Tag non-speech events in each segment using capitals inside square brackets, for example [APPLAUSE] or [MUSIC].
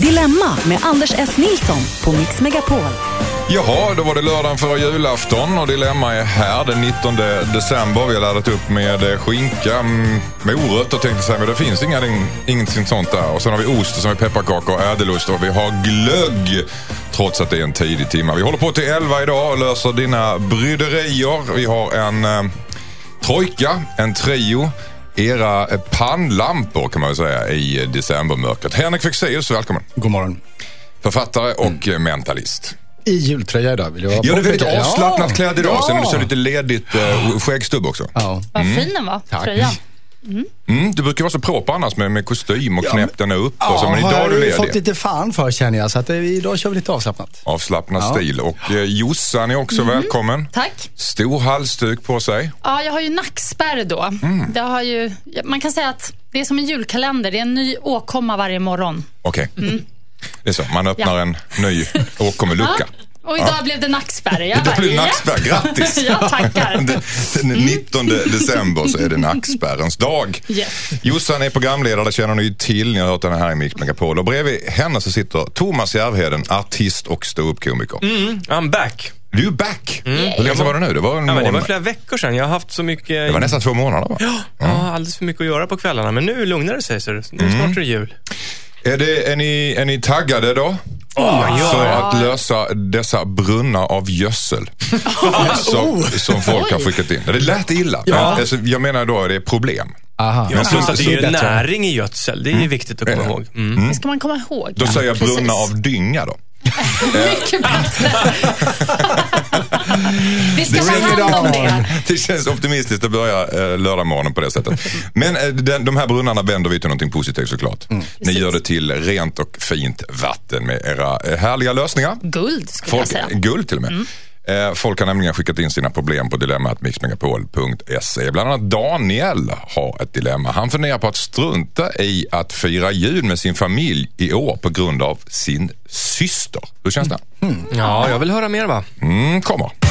Dilemma med Anders S. Nilsson på Mix Megapol. Jaha, då var det lördagen före julafton och Dilemma är här den 19 december. Vi har laddat upp med eh, skinka, mm, morötter tänkte jag säga, men det finns inga, ingenting sånt där. Och sen har vi ost och sen har vi pepparkakor och ädelost och vi har glögg. Trots att det är en tidig timme. Vi håller på till 11 idag och löser dina bryderier. Vi har en eh, trojka, en trio era pannlampor kan man väl säga i decembermörkret. Henrik Fexeus, välkommen. God morgon. Författare och mm. mentalist. I jultröja idag vill jag vara Ja, du är väldigt avslappnat ja. klädd idag. Ja. Sen är du lite ledigt uh, skäggstubb också. Ja. Vad mm. fin den var, Tack. tröjan. Mm. Mm, du brukar vara så proper annars med, med kostym och ja, knäppt den upp. Ja, och så, men idag är du ledig. har fått lite fan för känner jag. Så att, eh, idag kör vi lite avslappnat. Avslappnad ja. stil. Och eh, Jossan är också mm. välkommen. Tack. Stor halsduk på sig. Ja, jag har ju nackspärr då. Mm. Det har ju, man kan säga att det är som en julkalender. Det är en ny åkomma varje morgon. Okej. Okay. Mm. Det är så, man öppnar ja. en ny åkommelucka. [LAUGHS] Och idag ja. blev det nackspärr. Jag idag blev det nackspärr. Grattis! [LAUGHS] jag tackar. [LAUGHS] Den 19 december så är det nackspärrens dag. Yes. Jossan är programledare, det känner ni till. Ni har hört henne här i Mix Megapol. Och bredvid henne så sitter Thomas Järvheden, artist och ståuppkomiker. Mm, I'm back. Du är back. Mm. Hur länge var det nu? Det var, en ja, det var flera veckor sedan. Jag har haft så mycket... Det var nästan två månader va? Ja, mm. ja alldeles för mycket att göra på kvällarna. Men nu lugnar det sig. Så nu mm. snart är det jul. Är, det, är, ni, är ni taggade då? Oh, för att lösa dessa brunnar av gödsel [LAUGHS] som, oh. som folk har skickat in. Det lät illa. Ja. Alltså, jag menar då, det är problem. Aha. Ja, plus att det är ju näring i gödsel. Det är mm. viktigt att komma mm. ihåg. Mm. Det ska man komma ihåg. Då säger jag brunnar av dynga då. [LAUGHS] Mycket bättre. [LAUGHS] Vi ska ta hand om det. Det känns optimistiskt att börja eh, lördagmorgonen på det sättet. Men eh, den, de här brunnarna vänder vi till någonting positivt såklart. Mm. Ni gör det till rent och fint vatten med era eh, härliga lösningar. Guld skulle Folk, jag säga. Guld till och med. Mm. Eh, folk har nämligen skickat in sina problem på dilemmatmixmegapol.se. Bland annat Daniel har ett dilemma. Han funderar på att strunta i att fira jul med sin familj i år på grund av sin syster. Hur känns det? Mm. Ja, jag vill höra mer va? Mm, kommer.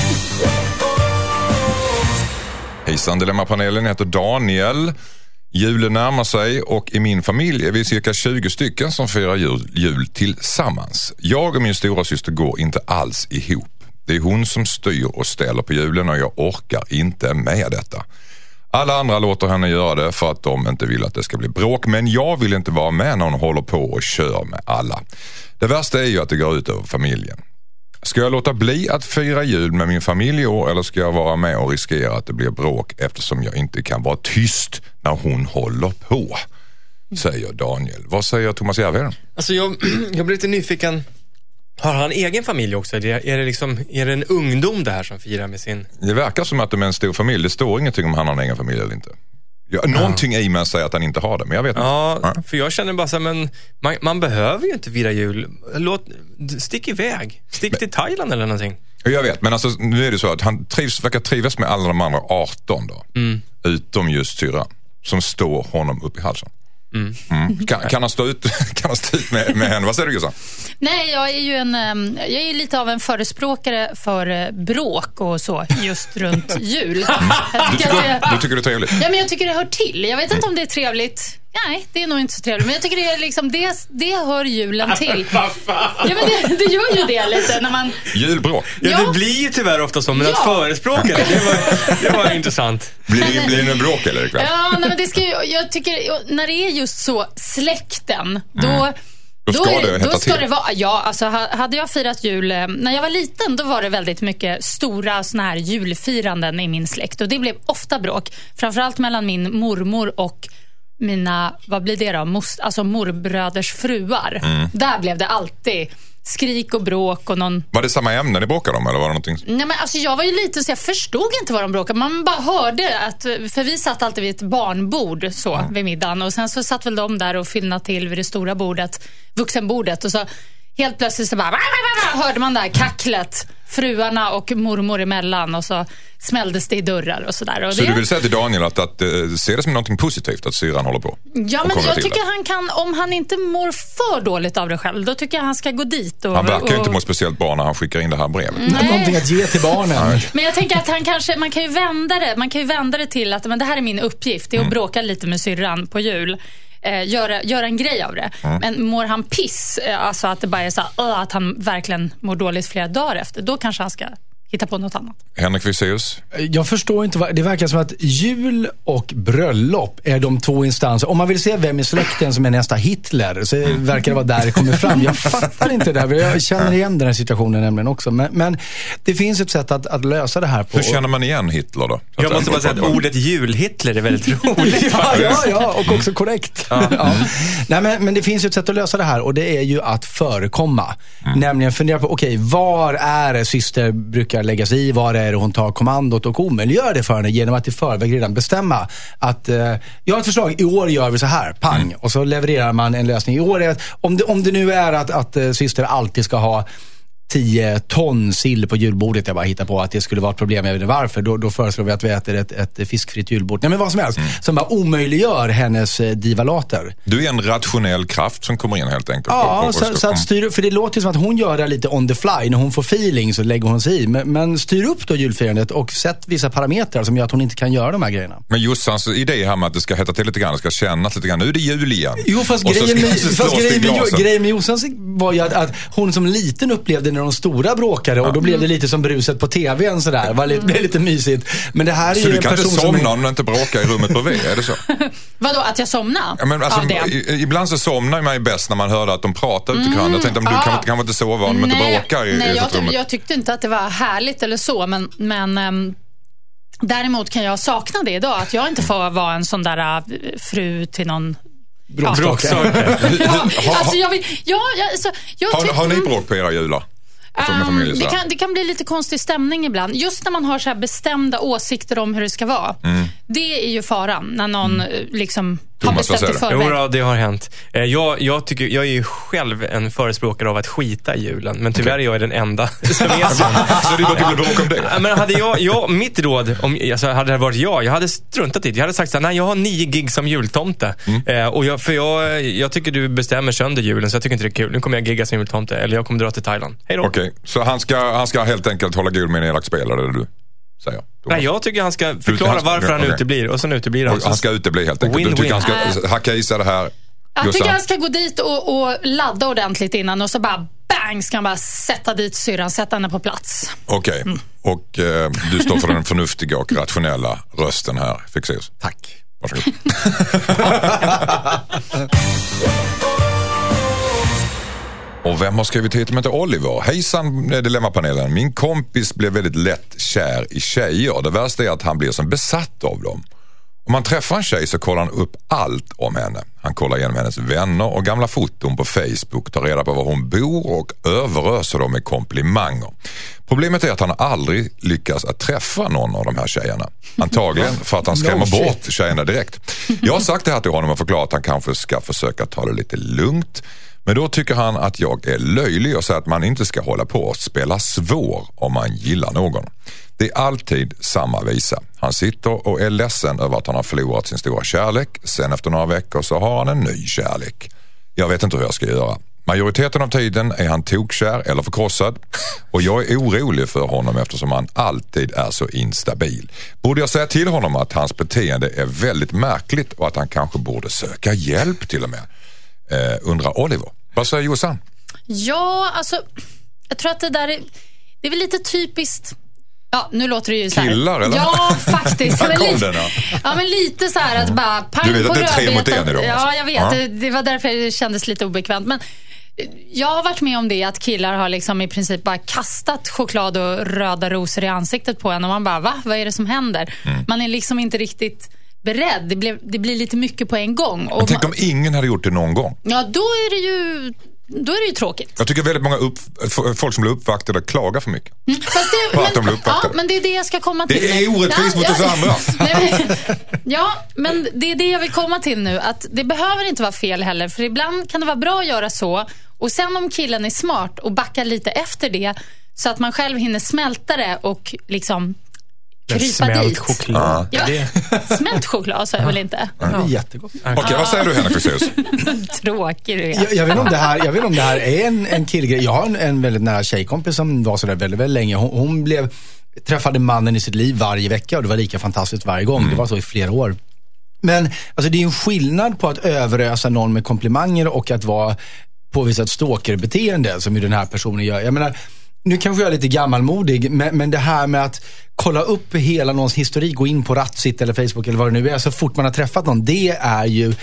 Hejsan Dilemmapanelen, heter Daniel. Julen närmar sig och i min familj är vi cirka 20 stycken som firar jul, jul tillsammans. Jag och min stora syster går inte alls ihop. Det är hon som styr och ställer på julen och jag orkar inte med detta. Alla andra låter henne göra det för att de inte vill att det ska bli bråk men jag vill inte vara med när hon håller på och kör med alla. Det värsta är ju att det går ut över familjen. Ska jag låta bli att fira jul med min familj i år eller ska jag vara med och riskera att det blir bråk eftersom jag inte kan vara tyst när hon håller på? Säger Daniel. Vad säger Thomas Järvheden? Alltså jag, [CLEARS THROAT] jag blir lite nyfiken. Har han egen familj också? Är det, är, det liksom, är det en ungdom det här som firar med sin... Det verkar som att de är en stor familj. Det står ingenting om han har en egen familj eller inte. Ja, någonting ja. i mig säger att han inte har det, men jag vet inte. Ja, för jag känner bara så här, men man, man, behöver ju inte fira jul. Låt, stick iväg. Stick men, till Thailand eller någonting. Jag vet, men alltså, nu är det så att han trivs, verkar trivas med alla de andra 18 då. Mm. Utom just syrran, som står honom upp i halsen. Mm. Mm. Kan, kan, han stå ut, [LAUGHS] kan han stå ut med, med henne? Vad säger du Jossan? Nej, jag är ju en, ehm, jag är lite av en förespråkare för eh, bråk och så just runt jul. Mm. Du, tycker, det, du tycker det är trevligt? Ja, men jag tycker det hör till. Jag vet inte om det är trevligt. Nej, det är nog inte så trevligt. Men jag tycker det, är liksom, det, det hör julen till. [LAUGHS] ja, men det, det gör ju det lite när man... Julbråk. Ja, ja, det blir ju tyvärr ofta så, men ja. att förespråka det, det var, det var intressant. Blir det, blir det bråk eller ikväll? Ja, nej, men det ska ju, jag tycker, när det är just så, släkten, då mm. Då ska då det, det då ska det vara, Ja, alltså hade jag firat jul... Eh, när jag var liten då var det väldigt mycket stora såna här julfiranden i min släkt. Och Det blev ofta bråk. Framförallt mellan min mormor och mina, vad blir det då, Most, alltså morbröders fruar. Mm. Där blev det alltid skrik och bråk och någon... Var det samma ämne ni bråkade om eller var det någonting? Nej, men alltså, jag var ju liten så jag förstod inte vad de bråkade Man bara hörde att, för vi satt alltid vid ett barnbord så mm. vid middagen och sen så satt väl de där och fyllnade till vid det stora bordet, vuxenbordet och så helt plötsligt så bara hörde man där kacklet fruarna och mormor emellan och så smälldes det i dörrar och sådär. Så det... du vill säga till Daniel att, att, eh, se det som något positivt att syrran håller på? Ja, men jag tycker han kan, om han inte mår för dåligt av det själv, då tycker jag han ska gå dit. Och, han verkar ju och... inte må speciellt bra när han skickar in det här brevet. Nej. Någonting att ge till barnen. Men jag tänker att han kanske, man kan ju vända det, man kan ju vända det till att men det här är min uppgift, det är att mm. bråka lite med syrran på jul. Eh, göra, göra en grej av det. Mm. Men mår han piss, eh, alltså att det bara är så här, att han verkligen mår dåligt flera dagar efter, då kanske han ska hitta på något annat. Henrik Fexeus? Jag förstår inte. vad- Det verkar som att jul och bröllop är de två instanser. Om man vill se vem i släkten som är nästa Hitler så verkar det vara där det kommer fram. Jag fattar inte det här. Jag känner igen den här situationen nämligen också. Men, men det finns ett sätt att, att lösa det här på. Hur känner man igen Hitler då? Så Jag måste bara säga att ordet jul-Hitler är väldigt [LAUGHS] roligt. Ja, ja, ja, och också korrekt. Ja. Nej, men, men det finns ju ett sätt att lösa det här och det är ju att förekomma. Nämligen fundera på, okej, var är det syster brukar lägga sig i? Var är det hon tar kommandot och omöjliggör det för henne genom att i förväg redan bestämma att eh, jag har ett förslag, i år gör vi så här, pang. Och så levererar man en lösning. I år är om det, om det nu är att, att eh, syster alltid ska ha 10 ton sill på julbordet. Jag bara hittar på att det skulle vara ett problem. Jag vet inte varför. Då, då föreslår vi att vi äter ett, ett fiskfritt julbord. Nej men vad som helst. Som bara omöjliggör hennes eh, divalater. Du är en rationell kraft som kommer in helt enkelt. Ja, Och- och- så, så att styr, för det låter som att hon gör det lite on the fly. När hon får feeling så lägger hon sig i. Men, men styr upp då julfirandet och sätt vissa parametrar som gör att hon inte kan göra de här grejerna. Men Jossans idé här med att det ska hetta till lite grann, det ska kännas lite grann. Nu är det jul igen. Jo, fast Och grejen med, fast grejen med, grejen med Jossans var ju att, att hon som liten upplevde när de stora bråkade och då blev det lite som bruset på tvn sådär. Var lite, blev lite mysigt. Men det här är Så ju du en kan inte person som... somna är- om du inte bråkar i rummet bredvid, är det så? [LAUGHS] Vadå, att jag somnar Ja, men alltså, av det? i- Ibland så somnar man ju bäst när man hörde att de pratar ute i kranen. Jag tänkte om du kan, kan inte sova om de inte bråkar i, nej, i jag, rummet. jag tyckte inte att det var härligt eller så, men, men ehm, däremot kan jag sakna det idag. Att jag inte får vara en sån där äh, fru till någon... Bråkstake. Ja, alltså jag vill, ja, jag, alltså, jag Har, har ni mm. bråk på era jular? Um, familj, det, kan, det kan bli lite konstig stämning ibland. Just när man har så bestämda åsikter om hur det ska vara. Mm. Det är ju faran, när någon eh, liksom har Thomas, bestämt i du? Jo, förväg. då, det har hänt. Eh, Jag, jag, tycker, jag är ju själv en förespråkare av att skita i julen, men tyvärr är jag den enda [LAUGHS] som är så. Så det blir bråk om det? Ja, Men hade jag, jag, mitt råd, om, alltså, hade det varit jag, jag hade struntat i det. Jag hade sagt så här, nej jag har nio gig som jultomte. Eh, och jag, för jag, jag tycker du bestämmer sönder julen, så jag tycker inte det är kul. Nu kommer jag gigga som jultomte, eller jag kommer dra till Thailand. Hej då. Okej, så han ska, han ska helt enkelt hålla god med en elak spelare, är det du säger? Thomas? Nej, jag tycker han ska förklara han varför han uteblir och sen uteblir han. Och Han ska utebli helt enkelt. Du tycker Win-win. han ska hacka i sig det här. Jag tycker han ska gå dit och, och ladda ordentligt innan och så bara bang ska han bara sätta dit syrran, sätta henne på plats. Okej, Mm. och eh, du står för den förnuftiga och rationella rösten här, Fexeus. Tack. Varsågod. [LAUGHS] [LAUGHS] Och vem har skrivit hit inte Oliver? Hejsan Dilemmapanelen. Min kompis blev väldigt lätt kär i tjejer. Det värsta är att han blir som besatt av dem. Om man träffar en tjej så kollar han upp allt om henne. Han kollar igenom hennes vänner och gamla foton på Facebook, tar reda på var hon bor och överöser dem med komplimanger. Problemet är att han aldrig lyckas att träffa någon av de här tjejerna. Antagligen för att han skrämmer bort tjejerna direkt. Jag har sagt det här till honom och förklarat att han kanske ska försöka ta det lite lugnt. Men då tycker han att jag är löjlig och säger att man inte ska hålla på och spela svår om man gillar någon. Det är alltid samma visa. Han sitter och är ledsen över att han har förlorat sin stora kärlek. Sen efter några veckor så har han en ny kärlek. Jag vet inte hur jag ska göra. Majoriteten av tiden är han tokkär eller förkrossad och jag är orolig för honom eftersom han alltid är så instabil. Borde jag säga till honom att hans beteende är väldigt märkligt och att han kanske borde söka hjälp till och med? Eh, undrar Oliver. Vad säger Jossan? Ja, alltså, jag tror att det där är, det är väl lite typiskt Ja, nu låter det ju så här. Killar, eller? Ja, faktiskt. [LAUGHS] Men kom lite, den, ja. men lite så här att bara pang Du vet att det är tre mot en idag, alltså. Ja, jag vet. Ja. Det, det var därför det kändes lite obekvämt. Men eh, jag har varit med om det att killar har liksom i princip bara kastat choklad och röda rosor i ansiktet på en och man bara, va? Vad är det som händer? Mm. Man är liksom inte riktigt beredd. Det, blev, det blir lite mycket på en gång. Och Men tänk om ingen hade gjort det någon gång. ja, då är det ju då är det ju tråkigt. Jag tycker väldigt många upp, folk som blir uppvaktade klagar för mycket. Fast det, För att de blir men, uppvaktade. ja, men det är det jag ska komma till. Det är orättvist mot oss andra. [LAUGHS] Nej, men, ja, men det är det jag vill komma till nu. Att Det behöver inte vara fel heller. För ibland kan det vara bra att göra så. Och sen om killen är smart och backar lite efter det. Så att man själv hinner smälta det och liksom krypa Smält dit. choklad. Ja, [LAUGHS] smält choklad sa jag väl inte? Det är jättegott. Okej, vad säger du Henrik Fexeus? [LAUGHS] Tråkig du är. Jag, jag, vet om det här, jag vet inte om det här är en, en killgrej. Jag har en, en väldigt nära tjejkompis som var sådär väldigt, väldigt länge. Hon, hon blev, träffade mannen i sitt liv varje vecka och det var lika fantastiskt varje gång. Det var så i flera år. Men alltså, det är en skillnad på att överösa någon med komplimanger och att vara påvisa ett stalkerbeteende som ju den här personen gör. Jag menar, nu kanske jag är lite gammalmodig, men, men det här med att kolla upp hela någons historik, gå in på Ratsit eller Facebook eller vad det nu är, så fort man har träffat någon. Det är ju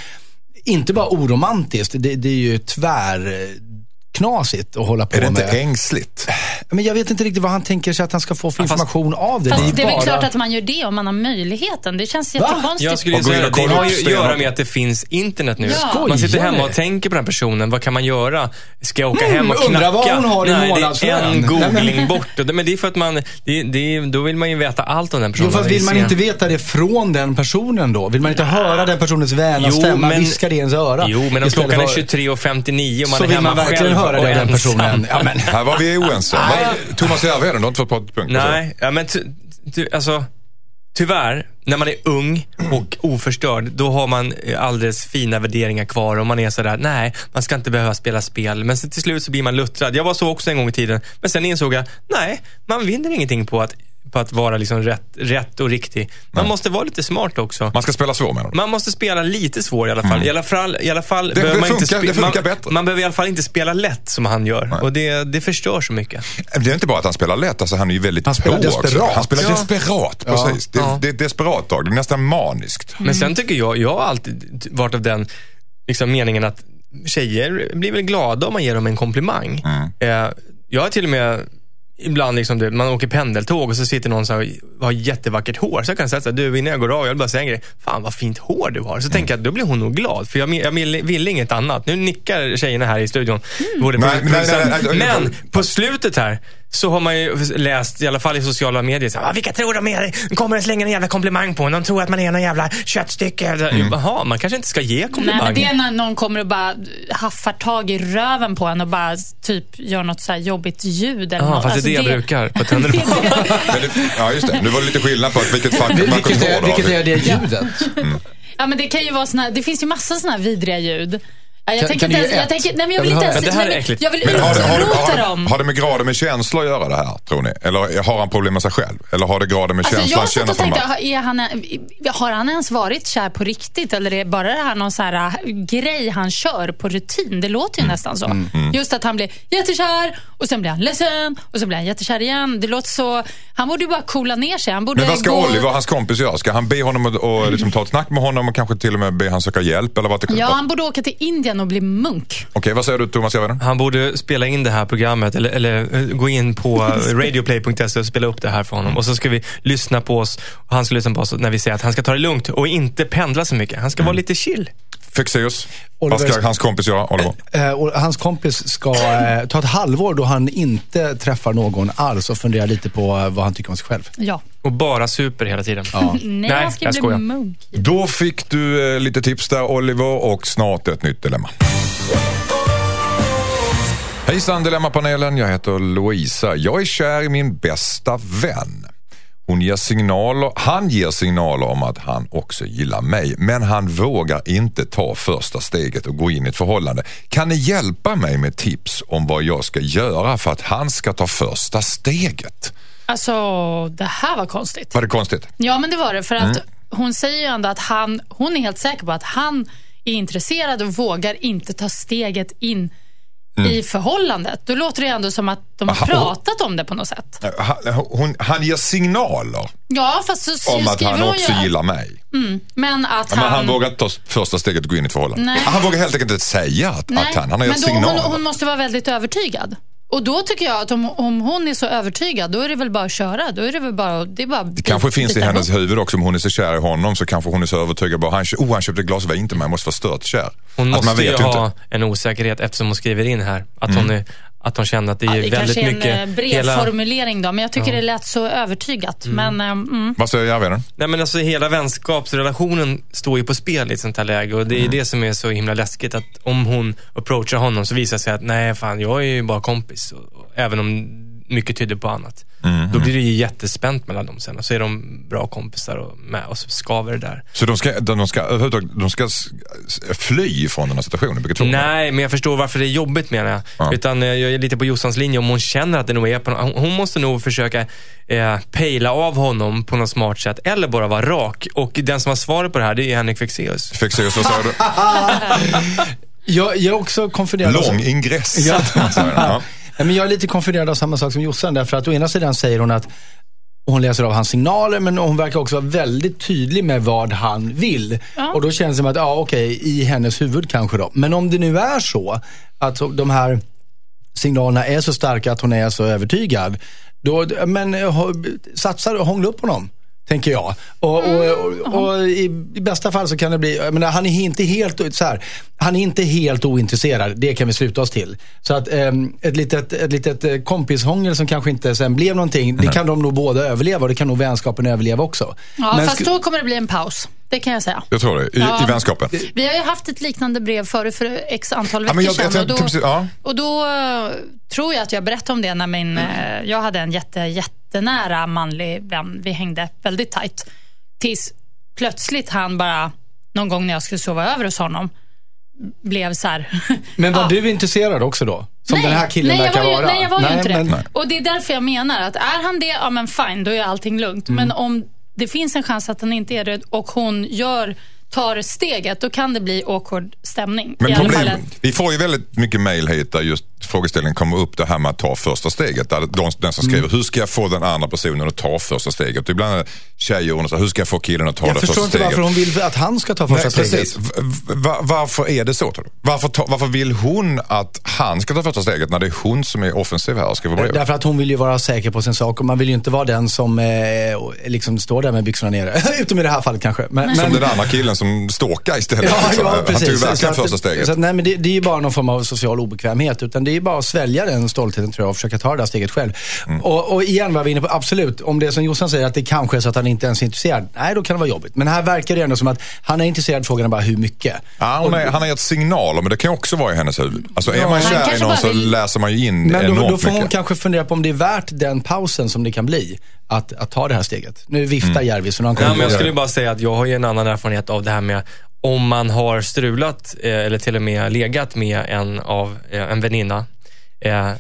inte bara oromantiskt, det, det är ju tvär knasigt att hålla på Är det med. inte ängsligt? Men jag vet inte riktigt vad han tänker sig att han ska få för Ja, fast- information av det. Fast är det är väl bara- klart att man gör det om man har möjligheten. Det känns jättekonstigt. Jag skulle säga det har ju att göra med att det finns internet nu. Ja. Man sitter hemma och tänker på den personen. Vad kan man göra? Ska jag åka Mm, hem och knacka? undrar vad hon har i Nej, det är en googling bort. Det- Men det är för att man, det, det, då vill man ju veta allt om den Jo, personen. fast vill man inte veta det från den personen då? Vill man inte höra den personens väna Jo, stämma men- viska det i ens öra? Jo, men om klockan är för- 23.59 och man så är hemma själv höra det av den personen. Ja, men. Här var vi oense. Vad- Thomas Järvheden, du har inte fått punkt. Nej, ja, men ty, ty, alltså, tyvärr, när man är ung och oförstörd, då har man eh, alldeles fina värderingar kvar och man är sådär, nej, man ska inte behöva spela spel. Men så till slut så blir man luttrad. Jag var så också en gång i tiden. Men sen insåg jag, nej, man vinner ingenting på att, på att vara liksom rätt, rätt och riktig. Man måste vara lite smart också. Man ska spela svår menar du? Man måste spela lite svår i alla fall. I alla fall, i alla fall Det- behöver det man inte funkar- spe- det funkar man, bättre. man behöver i alla fall inte spela lätt som han gör. Och det, det förstör så mycket. Det är inte bara att han spelar lätt, alltså han är ju väldigt Han spelar på också. desperat. Han spelar Ja. desperat, precis. Det, Ja. det är ett desperat drag, det är nästan maniskt. Men sen tycker jag, jag har alltid varit av den liksom, meningen att tjejer blir väl glada om man ger dem en komplimang. Eh, jag har till och med Ibland liksom det, man åker pendeltåg och så sitter någon som har jättevackert hår. Så jag kan säga så här, du innan jag går av, jag vill bara säga en grej. Fan vad fint hår du har. Så tänker jag, då blir hon nog glad. För jag, jag vill, vill inget annat. Nu nickar tjejerna här i studion. Både Nej, nej, nej, nej, nej. Men på slutet här så har man ju läst, i alla fall i sociala medier, så här, "Ah, vilka tror de är? De kommer att slänga en jävla komplimang på en. De tror att man är någon jävla köttstycke. Mm. Jaha, man kanske inte ska ge Nej, komplimanger. men det är när någon kommer och bara haffar tag i röven på en och bara typ gör något så här jobbigt ljud. Eller Ja, något. fast det är Alltså, det jag brukar på [LAUGHS] det, ja, just det. Nu var det lite skillnad på att vilket fack man Vilket är, vilket är det ljudet? Ja, men det kan ju vara såna, det finns ju massa såna här vidriga ljud. Ja, jag tänker inte ens, jag ett? tänker, nej, men jag Jag vill inte ens, det här är äckligt. jag vill det, det, utrota dem. har det med graden med känslor att göra det här, tror ni? Eller har han problem med sig själv? Eller har det graden med Alltså, känslan jag satt och tänkte, man- är han, har han ens varit kär på riktigt? Eller är bara det här någon så här äh, grej han kör på rutin? Det låter ju Mm. nästan så. Just att han blir jättekär och sen blir han ledsen och sen blir han jättekär igen. Det låter så... Han borde ju bara coola ner sig. Han borde Men vad ska gå... Oliver, hans kompis, göra? Ska han be honom att och liksom ta ett snack med honom och kanske till och med be han söka hjälp? Eller vad det Ja, han borde åka till Indien och bli munk. Okej, vad säger du Thomas Järvheden? Han borde spela in det här programmet eller, eller eh, gå in på [LAUGHS] radioplay.se och spela upp det här för honom. Och så ska vi lyssna på oss och han ska lyssna på oss när vi säger att han ska ta det lugnt och inte pendla så mycket. Han ska vara lite chill. Fexeus, Oliver- hans kompis göra? Oliver? Eh, och hans kompis ska eh, ta ett halvår då han inte träffar någon alls och fundera lite på eh, vad han tycker om sig själv. Ja. Och bara super hela tiden. [LAUGHS] Nej, Nej, han ska jag bli munk. Då fick du eh, lite tips där Oliver och snart ett nytt dilemma. Hejsan Dilemmapanelen, jag heter Louisa. Jag är kär i min bästa vän. Hon ger signaler, han ger signaler om att han också gillar mig, men han vågar inte ta första steget och gå in i ett förhållande. Kan ni hjälpa mig med tips om vad jag ska göra för att han ska ta första steget? Alltså, det här var konstigt. Var det konstigt? Ja, men det var det. För att Mm. hon säger ju ändå att han, hon är helt säker på att han är intresserad och vågar inte ta steget in i förhållandet. Då låter det ändå som att de har Mm. Pratat om det på något sätt. Han, hon, han ger signaler Ja, fast så om att han också att- gillar mig. Men att Ja, Men han... han vågar inte ta första steget och gå in i ett förhållande. Nej. Han vågar helt enkelt inte säga att, att han, han har gett signaler. hon, hon måste vara väldigt övertygad. Och då tycker jag att om, om hon är så övertygad, då är det väl bara att köra. Då är det väl bara, det är bara Det kanske finns i hennes huvud också, om hon är så kär i honom så kanske hon är så övertygad. Bara, han, oh, han köpte ett glas vin till mig, jag måste vara stört kär. Hon Att måste man vet ju ha inte. en osäkerhet eftersom hon skriver in här. Att, hon, är, att hon känner att det är Ja, det väldigt kanske är en mycket... eh, bred hela- formulering då, men jag tycker det lät så övertygat. Men, eh, mm. Vad säger Järvheden? Nej men alltså hela vänskapsrelationen står ju på spel i ett sånt här läge och det är Mm. det som är så himla läskigt att om hon approachar honom så visar det sig att nej fan jag är ju bara kompis. Och, och, även om mycket tyder på annat. Då blir det ju jättespänt mellan dem sen. Och så är de bra kompisar och med och så skaver det där. Så de ska, de ska, de ska fly från den här situationen? Nej, men jag förstår varför det är jobbigt menar jag. Ja. Utan jag är lite på Jossans linje. Om hon känner att det nog är på hon, hon måste nog försöka eh, pejla av honom på något smart sätt. Eller bara vara rak. Och den som har svaret på det här, det är Henrik Fexeus. Fexeus, vad säger du? [LAUGHS] Jag, jag är också konfunderad. Lång ingress. Ja. [LAUGHS] men jag är lite konfunderad av samma sak som Jossan. Därför att å ena sidan säger hon att hon läser av hans signaler, men hon verkar också vara väldigt tydlig med vad han vill. Ja. Och då känns det som att, ja okej, i hennes huvud kanske då. Men om det nu är så att de här signalerna är så starka att hon är så övertygad, då, men eh, ho- satsa och hångla upp honom. Tänker jag. Och, och, och, och i, i bästa fall så kan det bli, jag menar, han är inte helt, så här, han är inte helt ointresserad. Det kan vi sluta oss till. Så att ehm, ett litet, ett litet eh, kompishångel som kanske inte sen blev någonting, det kan de nog båda överleva och det kan nog vänskapen överleva också. Ja, Men fast då kommer det bli en paus. Det kan jag säga. Jag tror det, i, Ja. i vänskapen. Vi har ju haft ett liknande brev förut för x antal Ja, veckor men jag- jag sedan. tänkte och, då, ja. och då eh, tror jag att jag berättade om det när min, eh, jag hade en jätte, jättenära manlig vän. Vi hängde väldigt tajt. Tills plötsligt han bara, någon gång när jag skulle sova över hos honom, blev så här. [LAUGHS] Men var Ja. du intresserad också då? Som nej, den här killen nej, verkar ju, vara? Nej, jag var ju inte det. men- Och det är därför jag menar att är han det, ja men fine, då är allting lugnt. Mm. Men om det finns en chans att han inte är det och hon gör, tar steget, då kan det bli awkward stämning. Men problem, vi får ju väldigt mycket mejl hit där just frågeställningen kommer upp det här med att ta första steget. Där de, den som skriver, hur ska jag få den andra personen att ta första steget? Ibland är tjejer undrar, så hur ska jag få killen att ta Jag det förstår första inte steget? varför hon vill att han ska ta första Nej, steget. precis. Varför är det så tror du? Varför, ta, varför vill hon att han ska ta första steget när det är hon som är offensiv här och skriver brev? Därför att hon vill ju vara säker på sin sak och man vill ju inte vara den som eh, liksom står där med byxorna nere. [LAUGHS] Utom i det här fallet kanske. Men, Som men, den andra killen som stalkar istället. Ja, liksom. ja, Han tog precis. verkligen första steget. Så att, nej, men det, det är ju bara någon form av social obekvämhet. Utan det är ju bara att svälja den stoltheten tror jag och försöka ta det där steget själv. Mm. Och, och igen var vi inne på, absolut, om det är som Jossan säger att det kanske är så att han inte ens är intresserad. Nej, då kan det vara jobbigt. Men här verkar det ändå som att han är intresserad, frågan är bara hur mycket. Ja, hon är, han har gett signaler, men det kan också vara i hennes huvud. Alltså, är man kär i någon så vill- läser man ju in Men då, enormt då får hon mycket. kanske fundera på om det är värt den pausen som det kan bli. Att, att ta det här steget. Nu viftar Mm. Järvis så har han Ja, men jag skulle bara säga att jag har ju en annan erfarenhet av det här med om man har strulat eh, eller till och med legat med en, av, eh, en väninna. Eh,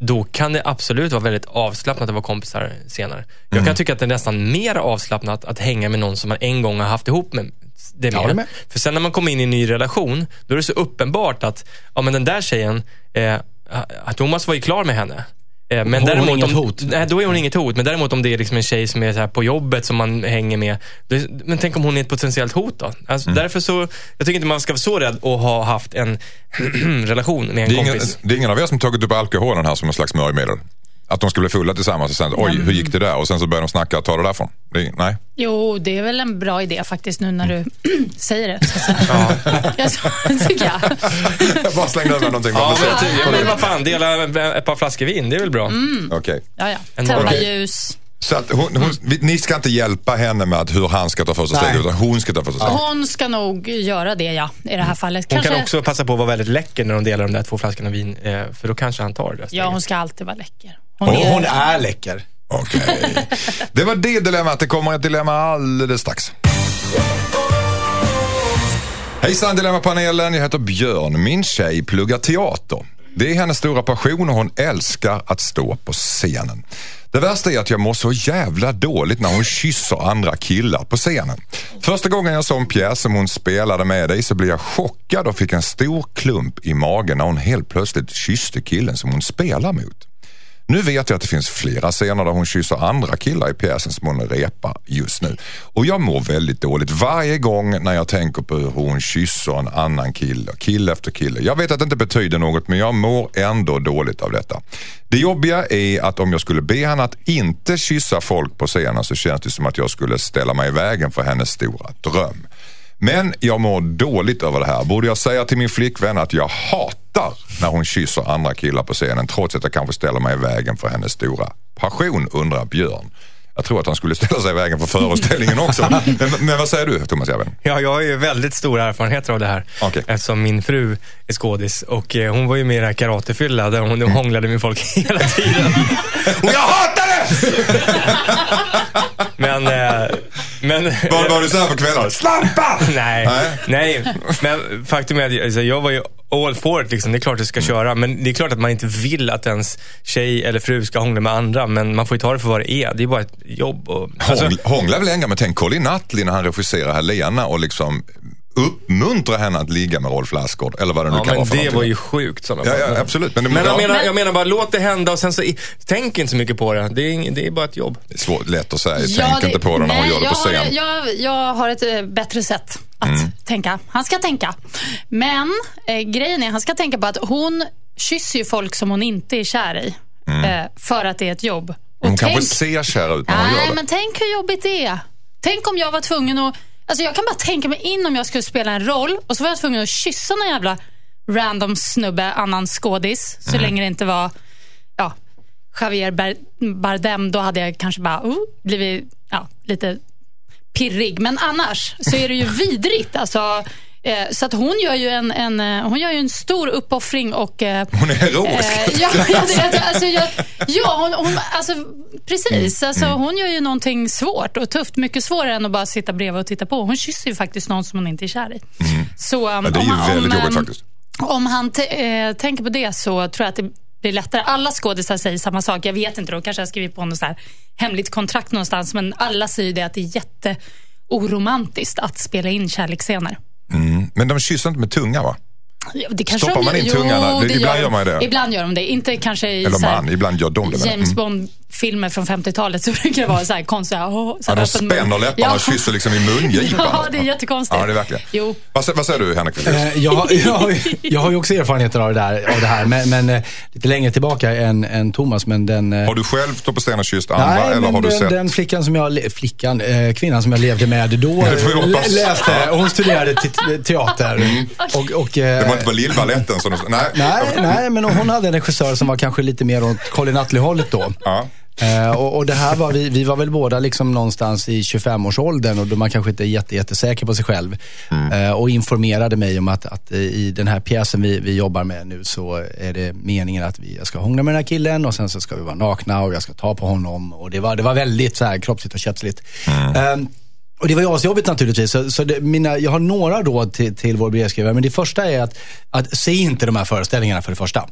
då kan det absolut vara väldigt avslappnat att vara kompisar senare. Jag Mm. kan tycka att det är nästan mer avslappnat att hänga med någon som man en gång har haft ihop med. Det Ja, det med. med. För sen när man kommer in i en ny relation, då är det så uppenbart att ja, men den där tjejen, eh, att Thomas var ju klar med henne. Eh, Men Hon är däremot inget om, hot. Nej, då är hon inget hot. Men däremot om det är liksom en tjej som är så här på jobbet som man hänger med. Då, men tänk om hon är ett potentiellt hot då? Alltså, Mm. Därför så, jag tycker inte man ska vara så rädd att ha haft en [CLEARS THROAT] relation med en Det är, ingen, kompis. det är ingen av er som tagit upp alkoholen här som en slags smörjmedel? Att de ska bli fulla tillsammans och sen, oj, hur gick det där? Och sen så börjar de snacka, ta det därifrån. Det nej. Jo, det är väl en bra idé faktiskt nu när du [CLEARS THROAT] säger det. Så. Ja. [LAUGHS] så, [LAUGHS] tycker jag. Jag bara slängde över någonting. Ja, bara men, jag ja, men vad fan, dela ett par flaskor vin, det är väl bra? Mm. Okej. Ja, ja. En Tända ljus. Så att hon, hon, ni ska inte hjälpa henne med att hur han ska ta första steget, utan hon ska ta första steget. Hon ska nog göra det, ja, i det här fallet. Hon Kanske, kan också passa på att vara väldigt läcker när de delar de där två flaskorna vin. Eh, för då kanske han tar det där Ja, steget. hon ska alltid vara läcker. Hon Och är, Hon är läcker. Okej. [LAUGHS] Det var det dilemmat. Det kommer ett dilemma alldeles strax. Hejsan Dilemmapanelen, jag heter Björn. Min tjej pluggar teater. Det är hennes stora passion och hon älskar att stå på scenen. Det värsta är att jag mår så jävla dåligt när hon kysser andra killar på scenen. Första gången jag såg en pjäs som hon spelade med dig så blev jag chockad och fick en stor klump i magen när hon helt plötsligt kysste killen som hon spelar mot. Nu vet jag att det finns flera scener där hon kysser andra killar i pjäsen som hon repar just nu. Och jag mår väldigt dåligt varje gång när jag tänker på hur hon kysser en annan kille, kille efter kille. Jag vet att det inte betyder något men jag mår ändå dåligt av detta. Det jobbiga är att om jag skulle be henne att inte kyssa folk på scenen så känns det som att jag skulle ställa mig i vägen för hennes stora dröm. Men jag mår dåligt över det här. Borde jag säga till min flickvän att jag hatar när hon kysser andra killar på scenen trots att jag kanske ställer mig i vägen för hennes stora passion, undrar Björn. Jag tror att han skulle [LAUGHS] ställa sig i vägen för föreställningen också. [LAUGHS] Men, men vad säger du Thomas Järven? Ja, jag har ju väldigt stora erfarenheter av det här. Okej. Eftersom min fru är skådis och eh, hon var ju med i karatefylla där hon hånglade med folk [LAUGHS] hela tiden. Och jag hatar det! Men, eh, men... Var, var du så här på kvällarna? Slampa! Nej, Nej. nej. Men faktum är att jag- alltså, jag var ju all for it. Liksom. Det är klart att du ska köra. Men det är klart att man inte vill att ens tjej eller fru ska hångla med andra. Men man får ju ta det för vad det är. Det är bara ett jobb. Och, alltså, Hångla, hångla väl länge, men tänk Colin Nutley när han regisserar Helena och liksom uppmuntrar henne att ligga med Rolf Lassgård. Eller vad det nu ja, kan vara för det någonting. var ju sjukt. Sådana Ja, ja, absolut. Men, det, Men jag ja, menar, jag menar bara, låt det hända och sen så tänk inte så mycket på det. Det är, ing- det är bara ett jobb. det är svårt, lätt att säga. Ja, Tänk det- inte på det när nej, gör det på jag har- scen. Jag, jag har ett eh, bättre sätt att Mm. tänka. Han ska tänka. Men eh, grejen är, han ska tänka på att hon kysser ju folk som hon inte är kär i. Eh, för att det är ett jobb. Och Mm. Hon tänk, kanske ser kär ut när hon Nej, gör det. men tänk hur jobbigt det är. Tänk om jag var tvungen att... Alltså jag kan bara tänka mig in om jag skulle spela en roll och så var jag tvungen att kyssa någon jävla random snubbe, annan skådis. Så Mm. länge det inte var ja, Javier Bar- Bardem. Då hade jag kanske bara uh, blivit ja, lite pirrig. Men annars så är det ju vidrigt. Alltså, så att hon gör ju en, en, eh, hon gör ju en stor uppoffring och... Eh, Hon är heroisk. Eh, ja, jag, jag, alltså, jag, ja hon, hon, alltså, precis. Mm. Alltså, hon gör ju någonting svårt och tufft. Mycket svårare än att bara sitta bredvid och titta på. Hon kysser ju faktiskt någon som hon inte är kär i. Så, um, Mm. Ja, det är ju om, väldigt om, jobbigt faktiskt. Om han eh, tänker på det så tror jag att det blir lättare. Alla skådisar säger samma sak. Jag vet inte, de kanske har skrivit på något så här hemligt kontrakt någonstans. Men alla säger det att det är jätteoromantiskt att spela in kärleksscener. Mm. Men de kysser inte med tunga va? Det kanske Stoppar de man in tungan ibland gör man det. Ibland gör de det. Inte kanske i Eller här, man, ibland gör de det. James Mm. Bond-filmer från 50-talet så [LAUGHS] brukar det vara så här konstiga... Oh, så Ja, de spänner läpparna och kysser liksom i mungipan. [LAUGHS] Ja, det är jättekonstigt. Ja, det är verkligen. Jo. Vad, vad säger du Henrik? Eh, jag, har- jag, har- jag har ju också erfarenheter av det, där, av det här, men, men eh, lite längre tillbaka än, än Thomas. Men den, eh, Har du själv stått på scen och kysst andra Nej, eller men har du den, sett? den flickan som jag, flickan, eh, kvinnan som jag levde med då, läste, hon studerade te- teater. Och, och, eh, Det var inte på Lillbaletten som du... Nej. Nej, nej, men hon hade en regissör som var kanske lite mer åt Colin Nutley-hållet då. Ja. Eh, och, och det här var vi, vi var väl båda liksom någonstans i 25-årsåldern och då man kanske inte är jätte, jättesäker på sig själv. Eh, och informerade mig om att, att i den här pjäsen vi, vi jobbar med nu så är det meningen att vi, jag ska hångla med den här killen och sen så ska vi vara nakna och jag ska ta på honom. Och det var, det var väldigt så här kroppsligt och kötsligt. Eh, och det var ju asjobbigt naturligtvis. Så, så det, mina, jag har några råd till, till vår brevskrivare. Men det första är att, att se inte de här föreställningarna för det första.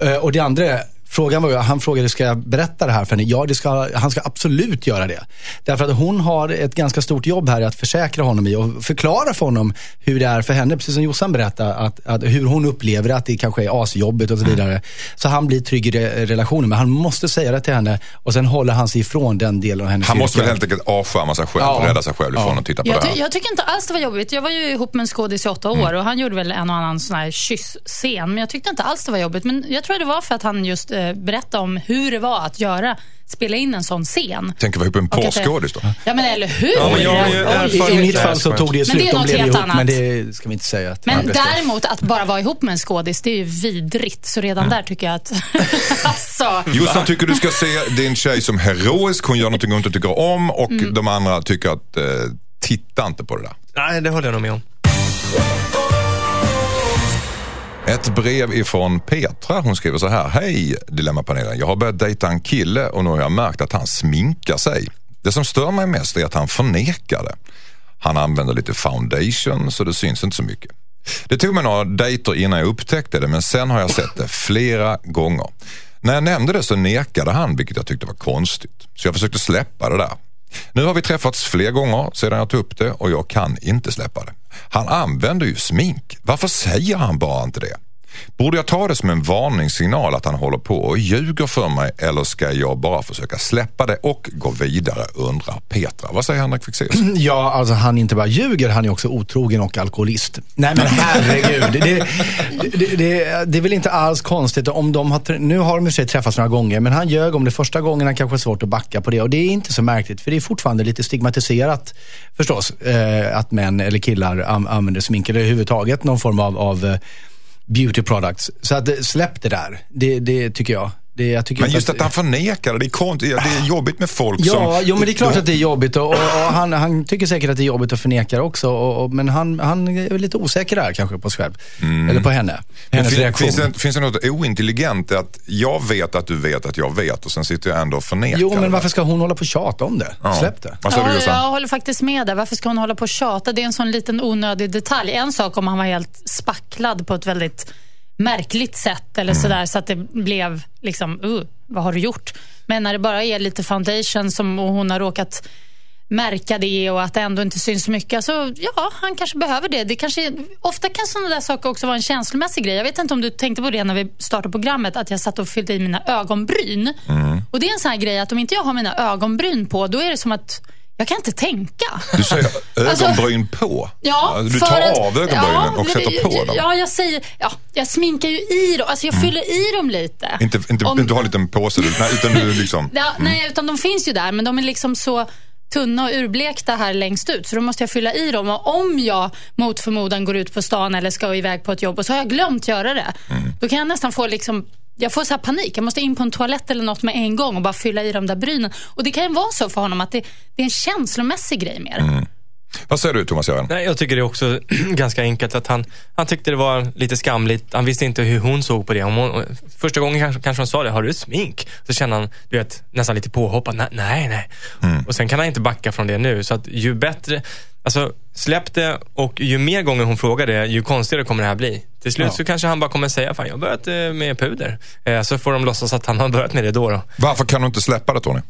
Eh, och det andra är, Frågan var ju, han frågade, ska jag berätta det här för henne? Ja, det ska, han ska absolut göra det. Därför att hon har ett ganska stort jobb här att försäkra honom i och förklara för honom hur det är för henne. Precis som Jossan berättade, att, att hur hon upplever att det kanske är asjobbigt och så vidare. Så han blir trygg i re- relationen. Men han måste säga det till henne och sen håller han sig ifrån den delen av hennes Han måste väl helt enkelt avskärma sig själv och Ja. rädda sig själv ifrån Ja. att titta på Jag, det här. jag tycker inte alls det var jobbigt. Jag var ju ihop med en skådis i åtta Mm. år och han gjorde väl en och annan sån här kyssscen. Men jag tyckte inte alls det var jobbigt. Men jag tror det var för att han just eh, berättade om hur det var att göra, spela in en sån scen. Tänker vi ihop en Och att det- porrskådis då? Ja men eller hur? Ja, men jag Oj. erfarenhet I, mitt fall så tog det ju Men det slut. är De något blev helt ihop, annat. men det ska vi inte säga. Att Men däremot att bara vara ihop med en skådis, det är ju vidrigt. Så redan Mm. där tycker jag att... [LAUGHS] alltså, Jossan tycker du ska se din tjej som heroisk, hon gör någonting hon inte tycker om och Mm. de andra tycker att eh, titta inte på det där. Nej, det håller jag nog med om. Ett brev ifrån Petra. Hon skriver så här. Hej Dilemmapanelen. Jag har börjat dejta en kille och nu har jag märkt att han sminkar sig. Det som stör mig mest är att han förnekar det. Han använder lite foundation så det syns inte så mycket. Det tog mig några dejter innan jag upptäckte det men sen har jag sett det flera gånger. När jag nämnde det så nekade han vilket jag tyckte var konstigt. Så jag försökte släppa det där. Nu har vi träffats fler gånger sedan jag tog upp det och jag kan inte släppa det. Han använder ju smink. Varför säger han bara inte det? Borde jag ta det som en varningssignal att han håller på och ljuger för mig eller ska jag bara försöka släppa det och gå vidare undrar Petra. Vad säger Henrik Fexeus? [CLEARS THROAT] Ja, alltså han inte bara ljuger, han är också otrogen och alkoholist. Nej men herregud. Det, det, det, det är väl inte alls konstigt om de har, nu har de i sig träffats några gånger, men han ljög om det första gången, han kanske har svårt att backa på det. Och det är inte så märkligt, för det är fortfarande lite stigmatiserat förstås, eh, att män eller killar an, använder smink eller överhuvudtaget någon form av, av eh, beauty products. Så att, släpp det där, det, det tycker jag. Det, jag tycker Men just att han förnekar det, det är, kont- det är jobbigt med folk som... Ja, jo, men det är klart att det är jobbigt och, och, och han, han tycker säkert att det är jobbigt att förneka det också. Och, och, men han, han är lite osäker där kanske på sig själv. Eller på henne. Mm. Hennes fin- reaktion. finns, det, finns det något ointelligent i att jag vet att du vet att jag vet och sen sitter jag ändå och förnekar Jo, men varför ska hon hålla på och tjata om det? Ja. Släpp det. Vad sa du Ja, Jossan? jag håller faktiskt med där. Varför ska hon hålla på och tjata? Det är en sån liten onödig detalj. En sak om han var helt spacklad på ett väldigt märkligt sätt eller Mm. sådär så att det blev liksom, uh, vad har du gjort? Men när det bara är lite foundation som och hon har råkat märka det och att det ändå inte syns så mycket. Alltså, ja, han kanske behöver det. det kanske, ofta kan sådana där saker också vara en känslomässig grej. Jag vet inte om du tänkte på det när vi startade programmet, att jag satt och fyllde i mina ögonbryn. Mm. Och Det är en sån här grej att om inte jag har mina ögonbryn på, då är det som att jag kan inte tänka. Du säger [LAUGHS] Alltså- ögonbryn på? Ja, du tar att- av ögonbrynen ja, och sätter på dem? Ja, jag säger, ja, jag sminkar ju i dem. Alltså jag fyller i dem lite. Inte, inte, Om- Du har en liten påse, du- nej, utan du liksom... Ja, Nej, utan de finns ju där, men de är liksom så tunna och urblekta här längst ut. Så då måste jag fylla i dem. Och om jag mot förmodan går ut på stan eller ska iväg på ett jobb och så har jag glömt göra det. Då kan jag nästan få liksom jag får så här panik. Jag måste in på en toalett eller något med en gång och bara fylla i de där brynen. Och Det kan ju vara så för honom att det, det är en känslomässig grej mer. Vad säger du Thomas? Nej, jag tycker det är också [CLEARS THROAT] ganska enkelt att han, han tyckte det var lite skamligt. Han visste inte hur hon såg på det. Om hon, första gången kanske, kanske hon sa det, har du smink? Så känner han, du vet, nästan lite påhoppad. Nej, nej. nej. Och sen kan han inte backa från det nu. Så att ju bättre, alltså släpp det och ju mer gånger hon frågar det, ju konstigare kommer det här bli. Till slut Ja. så kanske han bara kommer säga, fan jag har börjat eh, med puder. Eh, Så får de låtsas att han har börjat med det då. då. Varför kan du inte släppa det Tony?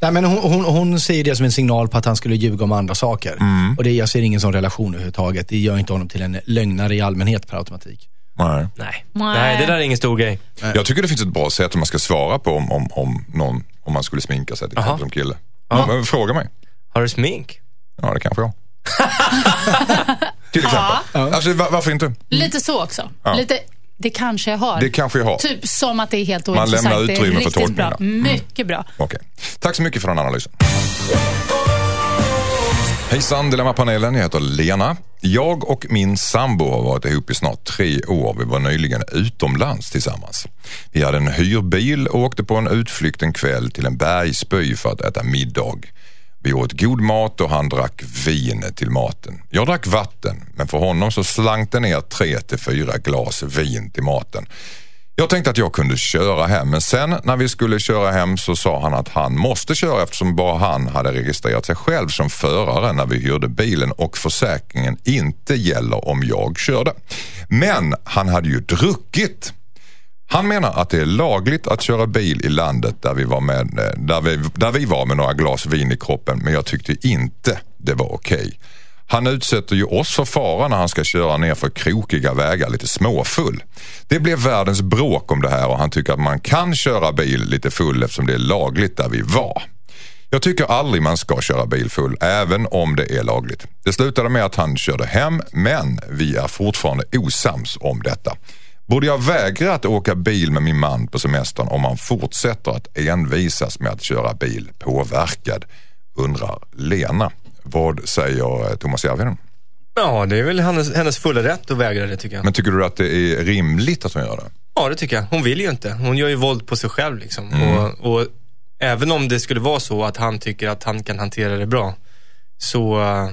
Nej, men hon, hon, hon ser det som en signal på att han skulle ljuga om andra saker. Mm. Och det, jag ser ingen sån relation överhuvudtaget. Det gör inte honom till en lögnare i allmänhet per automatik. Nej. Nej. Nej. nej, det där är ingen stor grej. Jag tycker det finns ett bra sätt hur man ska svara på om, om, om, någon, om man skulle sminka sig till exempel som kille. Ja. Fråga mig. Har du smink? Ja, det kanske jag Till exempel. Alltså, var, varför inte? Lite så också. Ja. Lite, det kanske jag har. Det kanske jag har. Typ som att det är helt Man ointressant. lämnar utrymme för tolkning bra. Mm. Mycket bra. Okej. Tack så mycket för den analysen. Hejsan Dilemmapanelen, jag heter Lena. Jag och min sambo har varit ihop i snart tre år. Vi var nyligen utomlands tillsammans. Vi hade en hyrbil och åkte på en utflykt en kväll till en bergsby för att äta middag. Vi åt god mat och han drack vin till maten. Jag drack vatten, men för honom så slank det ner tre till fyra glas vin till maten. Jag tänkte att jag kunde köra hem men sen när vi skulle köra hem så sa han att han måste köra eftersom bara han hade registrerat sig själv som förare när vi hyrde bilen och försäkringen inte gäller om jag körde. Men han hade ju druckit. Han menar att det är lagligt att köra bil i landet där vi var med, eh, där vi, där vi var med några glas vin i kroppen men jag tyckte inte det var okej. Han utsätter ju oss för fara när han ska köra ner för krokiga vägar lite småfull. Det blev världens bråk om det här och han tycker att man kan köra bil lite full eftersom det är lagligt där vi var. Jag tycker aldrig man ska köra bil full, även om det är lagligt. Det slutade med att han körde hem, men vi är fortfarande osams om detta. Borde jag vägra att åka bil med min man på semestern om han fortsätter att envisas med att köra bil påverkad? Undrar Lena. Vad säger eh, Thomas Järvheden? Ja, det är väl hennes, hennes fulla rätt att vägra det tycker jag. Men tycker du att det är rimligt att hon gör det? Ja, det tycker jag. Hon vill ju inte. Hon gör ju våld på sig själv liksom. Mm. Och, och även om det skulle vara så att han tycker att han kan hantera det bra, så, eh,